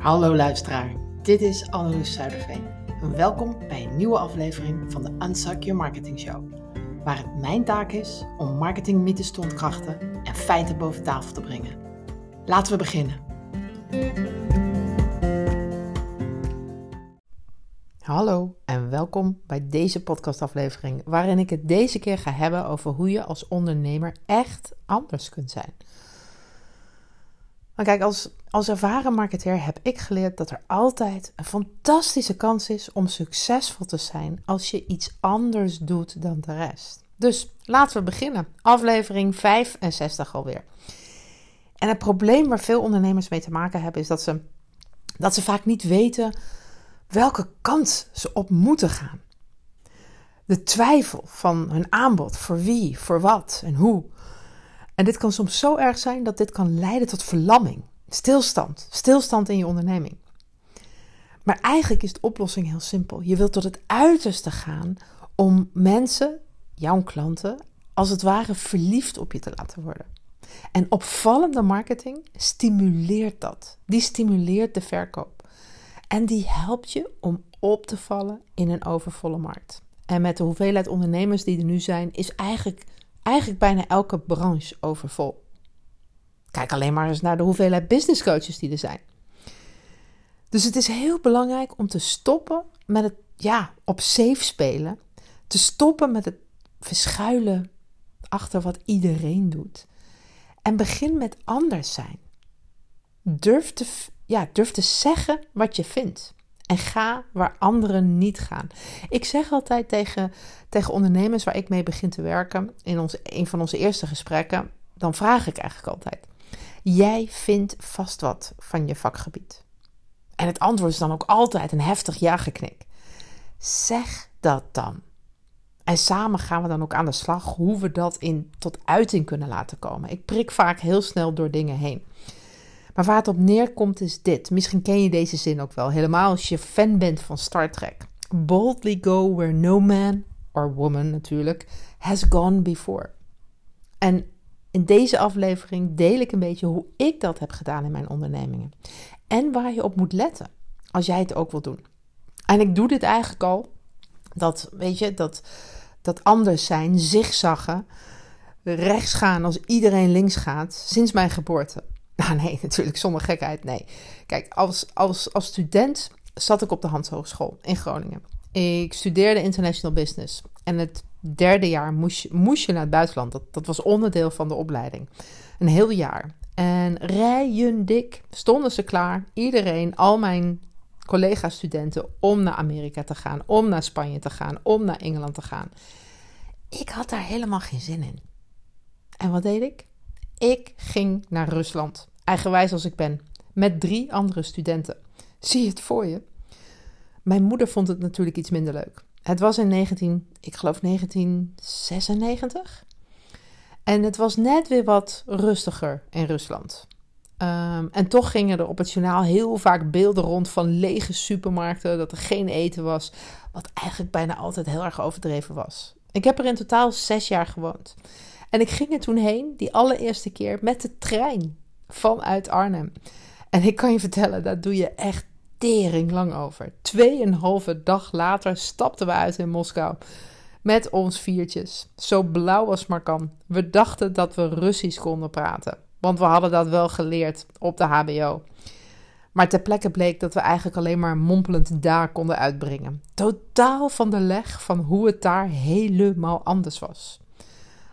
Hallo luisteraar, dit is Anneloes Zuiderveen. Welkom bij een nieuwe aflevering van de Unsuck Your Marketing Show. Waar het mijn taak is om marketingmythes te ontkrachten en feiten boven tafel te brengen. Laten we beginnen. Hallo en welkom bij deze podcastaflevering, waarin ik het deze keer ga hebben over hoe je als ondernemer echt anders kunt zijn. Maar kijk, als, als ervaren marketeer heb ik geleerd dat er altijd een fantastische kans is om succesvol te zijn als je iets anders doet dan de rest. Dus laten we beginnen. Aflevering 65 alweer. En het probleem waar veel ondernemers mee te maken hebben is dat ze, dat ze vaak niet weten welke kant ze op moeten gaan. De twijfel van hun aanbod, voor wie, voor wat en hoe. En dit kan soms zo erg zijn dat dit kan leiden tot verlamming, stilstand, stilstand in je onderneming. Maar eigenlijk is de oplossing heel simpel. Je wilt tot het uiterste gaan om mensen, jouw klanten, als het ware verliefd op je te laten worden. En opvallende marketing stimuleert dat. Die stimuleert de verkoop. En die helpt je om op te vallen in een overvolle markt. En met de hoeveelheid ondernemers die er nu zijn, is eigenlijk eigenlijk bijna elke branche overvol. Kijk alleen maar eens naar de hoeveelheid business coaches die er zijn. Dus het is heel belangrijk om te stoppen met het ja, op safe spelen. Te stoppen met het verschuilen achter wat iedereen doet. En begin met anders zijn. Durf te, ja, durf te zeggen wat je vindt. En ga waar anderen niet gaan. Ik zeg altijd tegen, tegen ondernemers waar ik mee begin te werken, in ons, een van onze eerste gesprekken, dan vraag ik eigenlijk altijd: Jij vindt vast wat van je vakgebied. En het antwoord is dan ook altijd een heftig ja-geknik. Zeg dat dan. En samen gaan we dan ook aan de slag hoe we dat in, tot uiting kunnen laten komen. Ik prik vaak heel snel door dingen heen. Maar waar het op neerkomt is dit. Misschien ken je deze zin ook wel, helemaal als je fan bent van Star Trek. Boldly go where no man, or woman natuurlijk, has gone before. En in deze aflevering deel ik een beetje hoe ik dat heb gedaan in mijn ondernemingen. En waar je op moet letten als jij het ook wil doen. En ik doe dit eigenlijk al. Dat, weet je, dat, dat anders zijn, zigzaggen, rechts gaan als iedereen links gaat, sinds mijn geboorte. Nou nee, natuurlijk zonder gekheid, nee. Kijk, als, als, als student zat ik op de Hans Hogeschool in Groningen. Ik studeerde international business. En het derde jaar moest je, moest je naar het buitenland. Dat, dat was onderdeel van de opleiding. Een heel jaar. En rijen dik stonden ze klaar. Iedereen, al mijn collega-studenten, om naar Amerika te gaan, om naar Spanje te gaan, om naar Engeland te gaan. Ik had daar helemaal geen zin in. En wat deed ik? Ik ging naar Rusland eigenwijs als ik ben, met drie andere studenten. Zie het voor je? Mijn moeder vond het natuurlijk iets minder leuk. Het was in 19, ik geloof 1996. En het was net weer wat rustiger in Rusland. Um, en toch gingen er op het journaal heel vaak beelden rond van lege supermarkten, dat er geen eten was, wat eigenlijk bijna altijd heel erg overdreven was. Ik heb er in totaal zes jaar gewoond. En ik ging er toen heen, die allereerste keer, met de trein vanuit Arnhem. En ik kan je vertellen, daar doe je echt tering lang over. Tweeënhalve dag later stapten we uit in Moskou. Met ons viertjes. Zo blauw als maar kan. We dachten dat we Russisch konden praten. Want we hadden dat wel geleerd op de HBO. Maar ter plekke bleek dat we eigenlijk alleen maar mompelend daar konden uitbrengen. Totaal van de leg van hoe het daar helemaal anders was.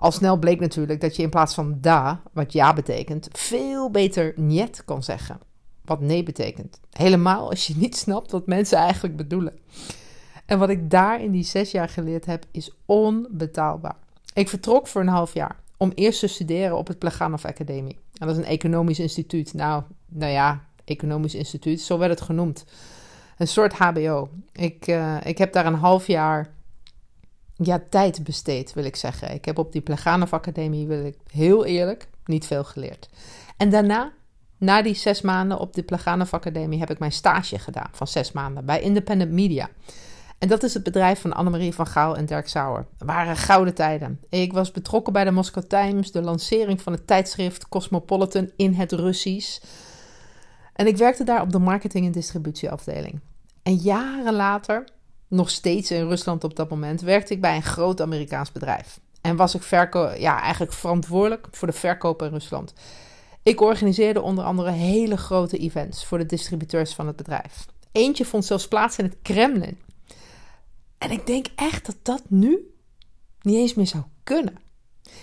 Al snel bleek natuurlijk dat je in plaats van da, wat ja betekent, veel beter niet kan zeggen. Wat nee betekent. Helemaal als je niet snapt wat mensen eigenlijk bedoelen. En wat ik daar in die zes jaar geleerd heb, is onbetaalbaar. Ik vertrok voor een half jaar om eerst te studeren op het Pleganov Academie. En dat is een economisch instituut. Nou, nou ja, economisch instituut, zo werd het genoemd. Een soort HBO. Ik, uh, ik heb daar een half jaar ja, tijd besteed, wil ik zeggen. Ik heb op die Pleganov Academie, wil ik heel eerlijk, niet veel geleerd. En daarna, na die zes maanden op de Pleganov Academie, heb ik mijn stage gedaan van zes maanden bij Independent Media. En dat is het bedrijf van Annemarie van Gaal en Dirk Sauer. Het waren gouden tijden. Ik was betrokken bij de Moscow Times, de lancering van het tijdschrift Cosmopolitan in het Russisch. En ik werkte daar op de marketing- en distributieafdeling. En jaren later, nog steeds in Rusland op dat moment, werkte ik bij een groot Amerikaans bedrijf. En was ik ja, eigenlijk verantwoordelijk voor de verkoop in Rusland. Ik organiseerde onder andere hele grote events voor de distributeurs van het bedrijf. Eentje vond zelfs plaats in het Kremlin. En ik denk echt dat dat nu niet eens meer zou kunnen.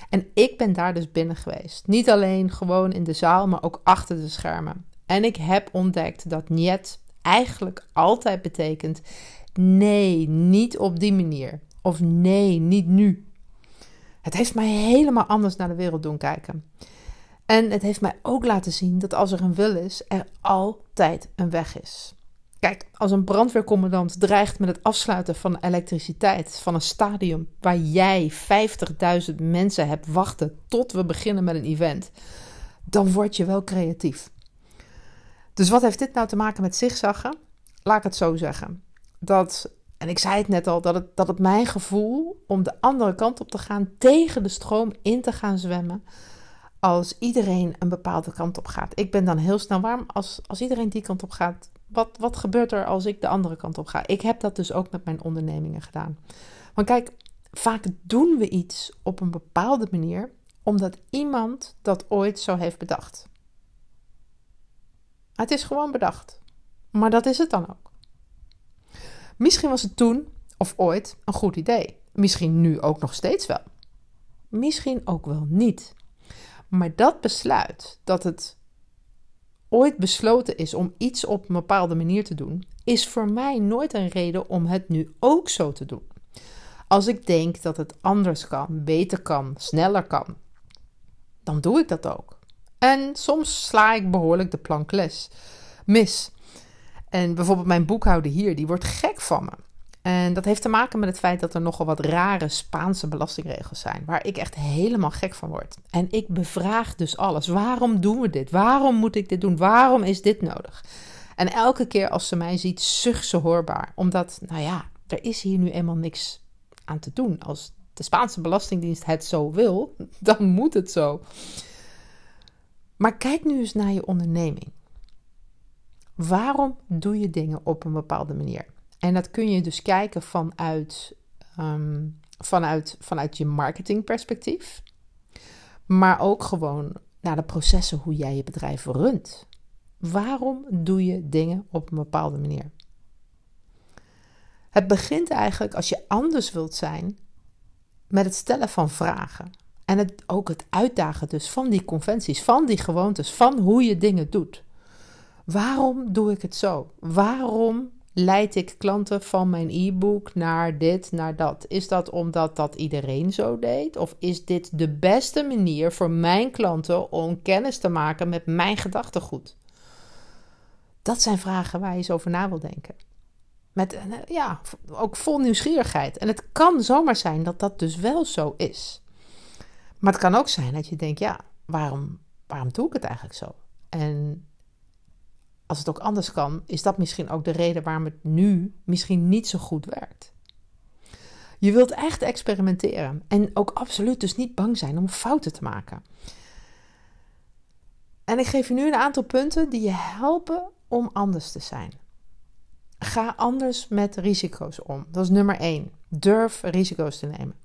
En ik ben daar dus binnen geweest. Niet alleen gewoon in de zaal, maar ook achter de schermen. En ik heb ontdekt dat niet eigenlijk altijd betekent: nee, niet op die manier. Of nee, niet nu. Het heeft mij helemaal anders naar de wereld doen kijken. En het heeft mij ook laten zien dat als er een wil is, er altijd een weg is. Kijk, als een brandweercommandant dreigt met het afsluiten van elektriciteit van een stadion waar jij 50.000 mensen hebt wachten tot we beginnen met een event, dan word je wel creatief. Dus wat heeft dit nou te maken met zigzaggen? Laat ik het zo zeggen. Dat, en ik zei het net al, dat het, dat het mijn gevoel om de andere kant op te gaan, tegen de stroom in te gaan zwemmen, als iedereen een bepaalde kant op gaat. Ik ben dan heel snel warm als, als iedereen die kant op gaat. Wat, wat gebeurt er als ik de andere kant op ga? Ik heb dat dus ook met mijn ondernemingen gedaan. Want kijk, vaak doen we iets op een bepaalde manier omdat iemand dat ooit zo heeft bedacht. Het is gewoon bedacht. Maar dat is het dan ook. Misschien was het toen of ooit een goed idee. Misschien nu ook nog steeds wel. Misschien ook wel niet. Maar dat besluit dat het ooit besloten is om iets op een bepaalde manier te doen, is voor mij nooit een reden om het nu ook zo te doen. Als ik denk dat het anders kan, beter kan, sneller kan, dan doe ik dat ook. En soms sla ik behoorlijk de plank les. Mis. En bijvoorbeeld mijn boekhouder hier, die wordt gek van me. En dat heeft te maken met het feit dat er nogal wat rare Spaanse belastingregels zijn, waar ik echt helemaal gek van word. En ik bevraag dus alles. Waarom doen we dit? Waarom moet ik dit doen? Waarom is dit nodig? En elke keer als ze mij ziet, zucht ze hoorbaar. Omdat, nou ja, er is hier nu eenmaal niks aan te doen. Als de Spaanse Belastingdienst het zo wil, dan moet het zo. Maar kijk nu eens naar je onderneming. Waarom doe je dingen op een bepaalde manier? En dat kun je dus kijken vanuit, um, vanuit, vanuit je marketingperspectief. Maar ook gewoon naar de processen hoe jij je bedrijf runt. Waarom doe je dingen op een bepaalde manier? Het begint eigenlijk als je anders wilt zijn met het stellen van vragen. En het, ook het uitdagen dus van die conventies, van die gewoontes, van hoe je dingen doet. Waarom doe ik het zo? Waarom leid ik klanten van mijn e-book naar dit, naar dat? Is dat omdat dat iedereen zo deed? Of is dit de beste manier voor mijn klanten om kennis te maken met mijn gedachtegoed? Dat zijn vragen waar je eens over na wil denken. Met eh, ja, ook vol nieuwsgierigheid. En het kan zomaar zijn dat dat dus wel zo is. Maar het kan ook zijn dat je denkt: ja, waarom, waarom doe ik het eigenlijk zo? En als het ook anders kan, is dat misschien ook de reden waarom het nu misschien niet zo goed werkt. Je wilt echt experimenteren en ook absoluut dus niet bang zijn om fouten te maken. En ik geef je nu een aantal punten die je helpen om anders te zijn. Ga anders met risico's om. Dat is nummer 1. Durf risico's te nemen.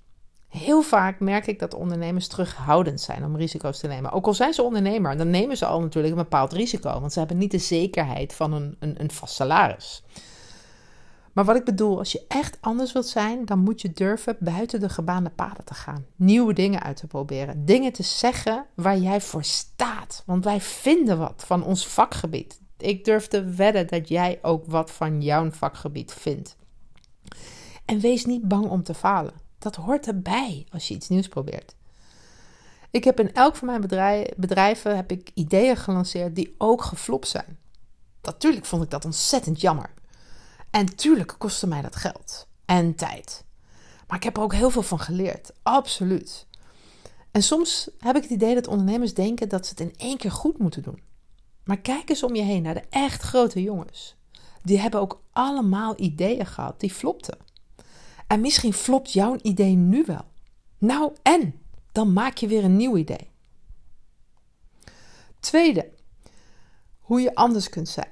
Heel vaak merk ik dat ondernemers terughoudend zijn om risico's te nemen. Ook al zijn ze ondernemer, dan nemen ze al natuurlijk een bepaald risico. Want ze hebben niet de zekerheid van een, een, een vast salaris. Maar wat ik bedoel, als je echt anders wilt zijn, dan moet je durven buiten de gebaande paden te gaan. Nieuwe dingen uit te proberen. Dingen te zeggen waar jij voor staat. Want wij vinden wat van ons vakgebied. Ik durf te wedden dat jij ook wat van jouw vakgebied vindt. En wees niet bang om te falen. Dat hoort erbij als je iets nieuws probeert. Ik heb in elk van mijn bedrijven heb ik ideeën gelanceerd die ook geflopt zijn. Natuurlijk vond ik dat ontzettend jammer. En tuurlijk kostte mij dat geld en tijd. Maar ik heb er ook heel veel van geleerd, absoluut. En soms heb ik het idee dat ondernemers denken dat ze het in één keer goed moeten doen. Maar kijk eens om je heen naar de echt grote jongens. Die hebben ook allemaal ideeën gehad die flopten. En misschien flopt jouw idee nu wel. Nou en, dan maak je weer een nieuw idee. Tweede, hoe je anders kunt zijn.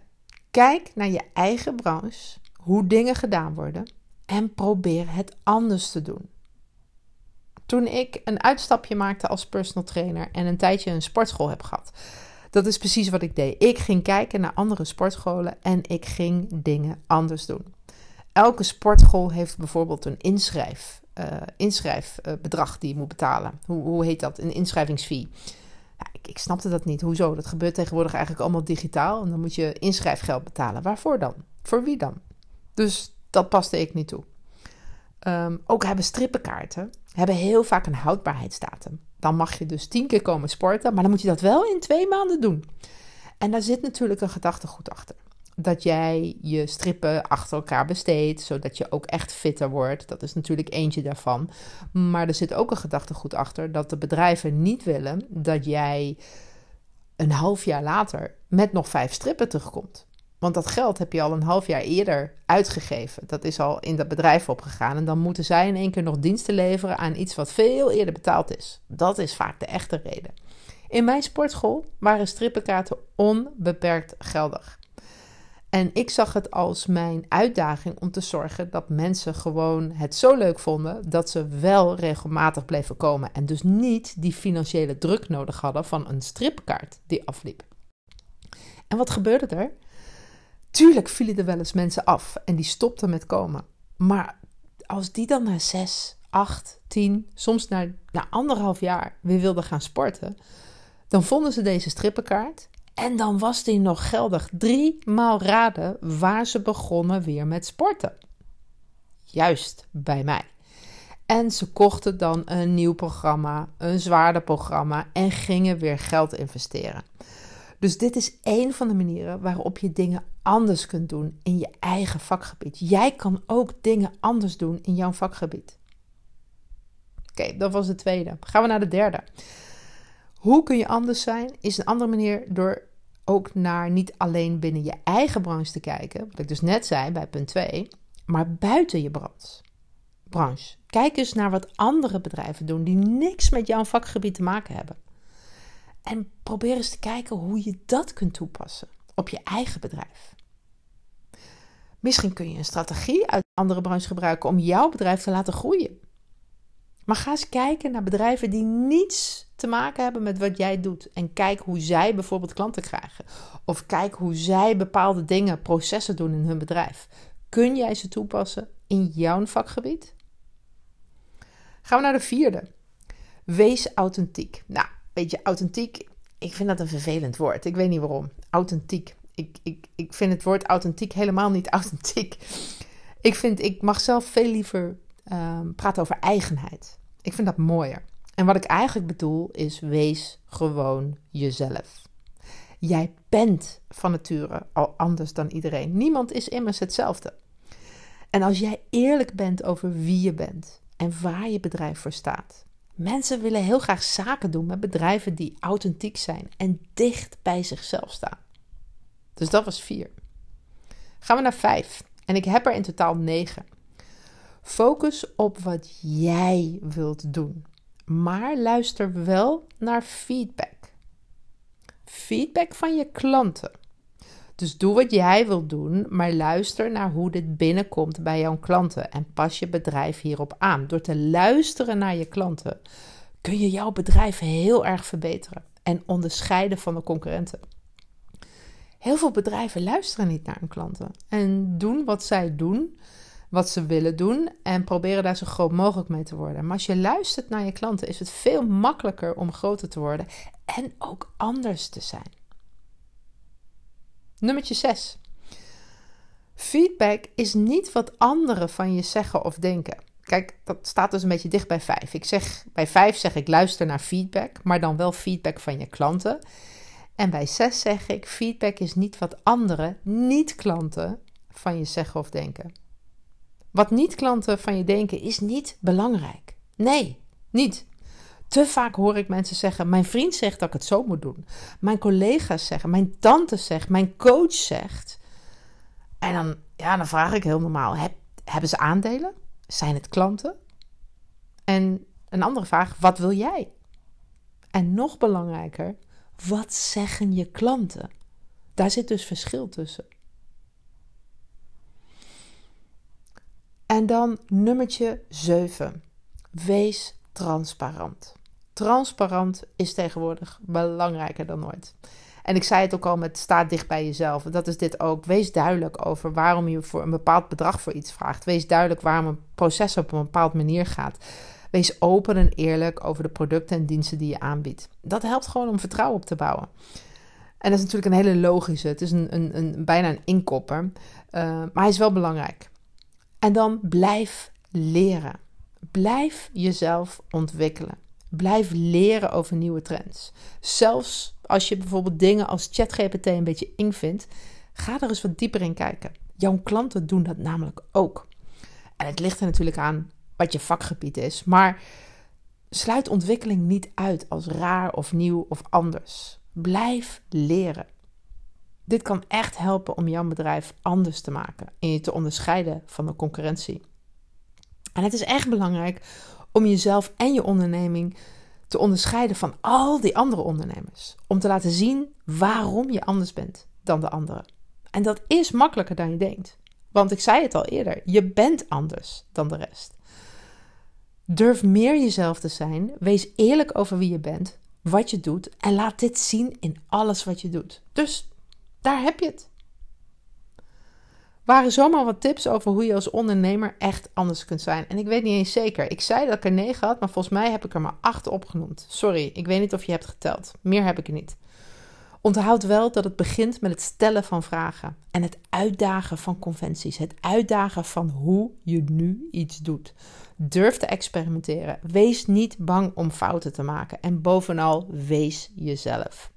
Kijk naar je eigen branche, hoe dingen gedaan worden en probeer het anders te doen. Toen ik een uitstapje maakte als personal trainer en een tijdje een sportschool heb gehad, dat is precies wat ik deed. Ik ging kijken naar andere sportscholen en ik ging dingen anders doen. Elke sportschool heeft bijvoorbeeld een inschrijf, uh, inschrijfbedrag die je moet betalen. Hoe, hoe heet dat? Een inschrijvingsfee. ik, ik snapte dat niet. Hoezo? Dat gebeurt tegenwoordig eigenlijk allemaal digitaal. En dan moet je inschrijfgeld betalen. Waarvoor dan? Voor wie dan? Dus dat paste ik niet toe. Um, ook hebben strippenkaarten hebben heel vaak een houdbaarheidsdatum. Dan mag je dus tien keer komen sporten, maar dan moet je dat wel in twee maanden doen. En daar zit natuurlijk een gedachtegoed achter. Dat jij je strippen achter elkaar besteedt, zodat je ook echt fitter wordt. Dat is natuurlijk eentje daarvan. Maar er zit ook een gedachtegoed achter dat de bedrijven niet willen dat jij een half jaar later met nog vijf strippen terugkomt. Want dat geld heb je al een half jaar eerder uitgegeven. Dat is al in dat bedrijf opgegaan. En dan moeten zij in één keer nog diensten leveren aan iets wat veel eerder betaald is. Dat is vaak de echte reden. In mijn sportschool waren strippenkaarten onbeperkt geldig. En ik zag het als mijn uitdaging om te zorgen dat mensen gewoon het zo leuk vonden dat ze wel regelmatig bleven komen. En dus niet die financiële druk nodig hadden van een stripkaart die afliep. En wat gebeurde er? Tuurlijk vielen er wel eens mensen af en die stopten met komen. Maar als die dan na zes, acht, tien, soms na, na anderhalf jaar weer wilden gaan sporten, dan vonden ze deze strippenkaart en dan was die nog geldig. Drie maal raden waar ze begonnen weer met sporten. Juist bij mij. En ze kochten dan een nieuw programma, een zwaarder programma en gingen weer geld investeren. Dus dit is één van de manieren waarop je dingen anders kunt doen in je eigen vakgebied. Jij kan ook dingen anders doen in jouw vakgebied. Oké, dat was de tweede. Gaan we naar de derde. Hoe kun je anders zijn? Is een andere manier door ook naar niet alleen binnen je eigen branche te kijken, wat ik dus net zei bij punt 2, maar buiten je branche. Kijk eens naar wat andere bedrijven doen die niks met jouw vakgebied te maken hebben. En probeer eens te kijken hoe je dat kunt toepassen op je eigen bedrijf. Misschien kun je een strategie uit andere branche gebruiken om jouw bedrijf te laten groeien. Maar ga eens kijken naar bedrijven die niets te maken hebben met wat jij doet. En kijk hoe zij bijvoorbeeld klanten krijgen. Of kijk hoe zij bepaalde dingen, processen doen in hun bedrijf. Kun jij ze toepassen in jouw vakgebied? Gaan we naar de vierde. Wees authentiek. Nou, weet je, authentiek, ik vind dat een vervelend woord. Ik weet niet waarom. Authentiek. Ik, ik, ik vind het woord authentiek helemaal niet authentiek. Ik vind, ik mag zelf veel liever um, praten over eigenheid. Ik vind dat mooier. En wat ik eigenlijk bedoel is: wees gewoon jezelf. Jij bent van nature al anders dan iedereen. Niemand is immers hetzelfde. En als jij eerlijk bent over wie je bent en waar je bedrijf voor staat, Mensen willen heel graag zaken doen met bedrijven die authentiek zijn en dicht bij zichzelf staan. Dus dat was vier. Gaan we naar vijf. En ik heb er in totaal negen. Focus op wat jij wilt doen. Maar luister wel naar feedback. Feedback van je klanten. Dus doe wat jij wilt doen, maar luister naar hoe dit binnenkomt bij jouw klanten en pas je bedrijf hierop aan. Door te luisteren naar je klanten kun je jouw bedrijf heel erg verbeteren en onderscheiden van de concurrenten. Heel veel bedrijven luisteren niet naar hun klanten en doen wat zij doen, wat ze willen doen en proberen daar zo groot mogelijk mee te worden. Maar als je luistert naar je klanten, is het veel makkelijker om groter te worden en ook anders te zijn. Nummertje 6. Feedback is niet wat anderen van je zeggen of denken. Kijk, dat staat dus een beetje dicht bij 5. Ik zeg, bij 5 zeg ik luister naar feedback, maar dan wel feedback van je klanten. En bij 6 zeg ik feedback is niet wat anderen, niet klanten, van je zeggen of denken. Wat niet klanten van je denken is niet belangrijk. Nee, niet. Te vaak hoor ik mensen zeggen: Mijn vriend zegt dat ik het zo moet doen. Mijn collega's zeggen, mijn tante zegt, mijn coach zegt. En dan, ja, dan vraag ik heel normaal: heb, Hebben ze aandelen? Zijn het klanten? En een andere vraag: Wat wil jij? En nog belangrijker: Wat zeggen je klanten? Daar zit dus verschil tussen. En dan nummertje 7. Wees transparant. Transparant is tegenwoordig belangrijker dan ooit. En ik zei het ook al met sta dicht bij jezelf. Dat is dit ook. Wees duidelijk over waarom je voor een bepaald bedrag voor iets vraagt. Wees duidelijk waarom een proces op een bepaalde manier gaat. Wees open en eerlijk over de producten en diensten die je aanbiedt. Dat helpt gewoon om vertrouwen op te bouwen. En dat is natuurlijk een hele logische. Het is een, een, een bijna een inkopper. Uh, maar hij is wel belangrijk. En dan blijf leren. Blijf jezelf ontwikkelen. Blijf leren over nieuwe trends. Zelfs als je bijvoorbeeld dingen als ChatGPT een beetje eng vindt, ga er eens wat dieper in kijken. Jouw klanten doen dat namelijk ook. En het ligt er natuurlijk aan wat je vakgebied is, maar sluit ontwikkeling niet uit als raar of nieuw of anders. Blijf leren. Dit kan echt helpen om jouw bedrijf anders te maken en je te onderscheiden van de concurrentie. En het is echt belangrijk om jezelf en je onderneming te onderscheiden van al die andere ondernemers. Om te laten zien waarom je anders bent dan de anderen. En dat is makkelijker dan je denkt. Want ik zei het al eerder, je bent anders dan de rest. Durf meer jezelf te zijn. Wees eerlijk over wie je bent, wat je doet en laat dit zien in alles wat je doet. Dus daar heb je het. Waren zomaar wat tips over hoe je als ondernemer echt anders kunt zijn. En ik weet niet eens zeker. Ik zei dat ik er negen had, maar volgens mij heb ik er maar acht opgenoemd. Sorry, ik weet niet of je hebt geteld. Meer heb ik er niet. Onthoud wel dat het begint met het stellen van vragen en het uitdagen van conventies. Het uitdagen van hoe je nu iets doet. Durf te experimenteren. Wees niet bang om fouten te maken. En bovenal, wees jezelf.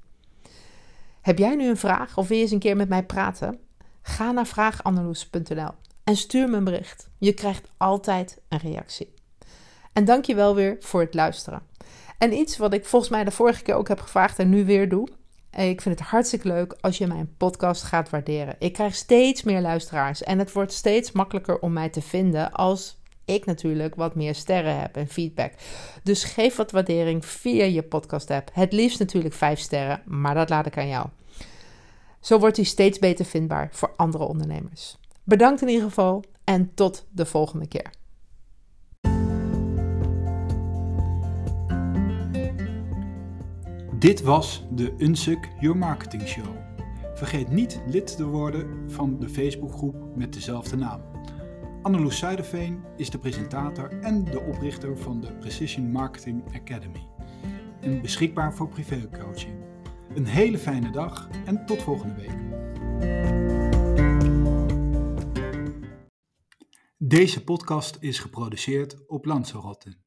Heb jij nu een vraag of wil je eens een keer met mij praten? Ga naar vraaganalyse.nl en stuur me een bericht. Je krijgt altijd een reactie. En dank je wel weer voor het luisteren. En iets wat ik volgens mij de vorige keer ook heb gevraagd en nu weer doe. Ik vind het hartstikke leuk als je mijn podcast gaat waarderen. Ik krijg steeds meer luisteraars en het wordt steeds makkelijker om mij te vinden als ik natuurlijk wat meer sterren heb en feedback. Dus geef wat waardering via je podcast app. Het liefst natuurlijk 5 sterren, maar dat laat ik aan jou. Zo wordt hij steeds beter vindbaar voor andere ondernemers. Bedankt in ieder geval en tot de volgende keer. Dit was de Unsuk Your Marketing Show. Vergeet niet lid te worden van de Facebookgroep met dezelfde naam. Anneloes Zuiderveen is de presentator en de oprichter van de Precision Marketing Academy. En beschikbaar voor privécoaching. Een hele fijne dag en tot volgende week. Deze podcast is geproduceerd op Lanzarote.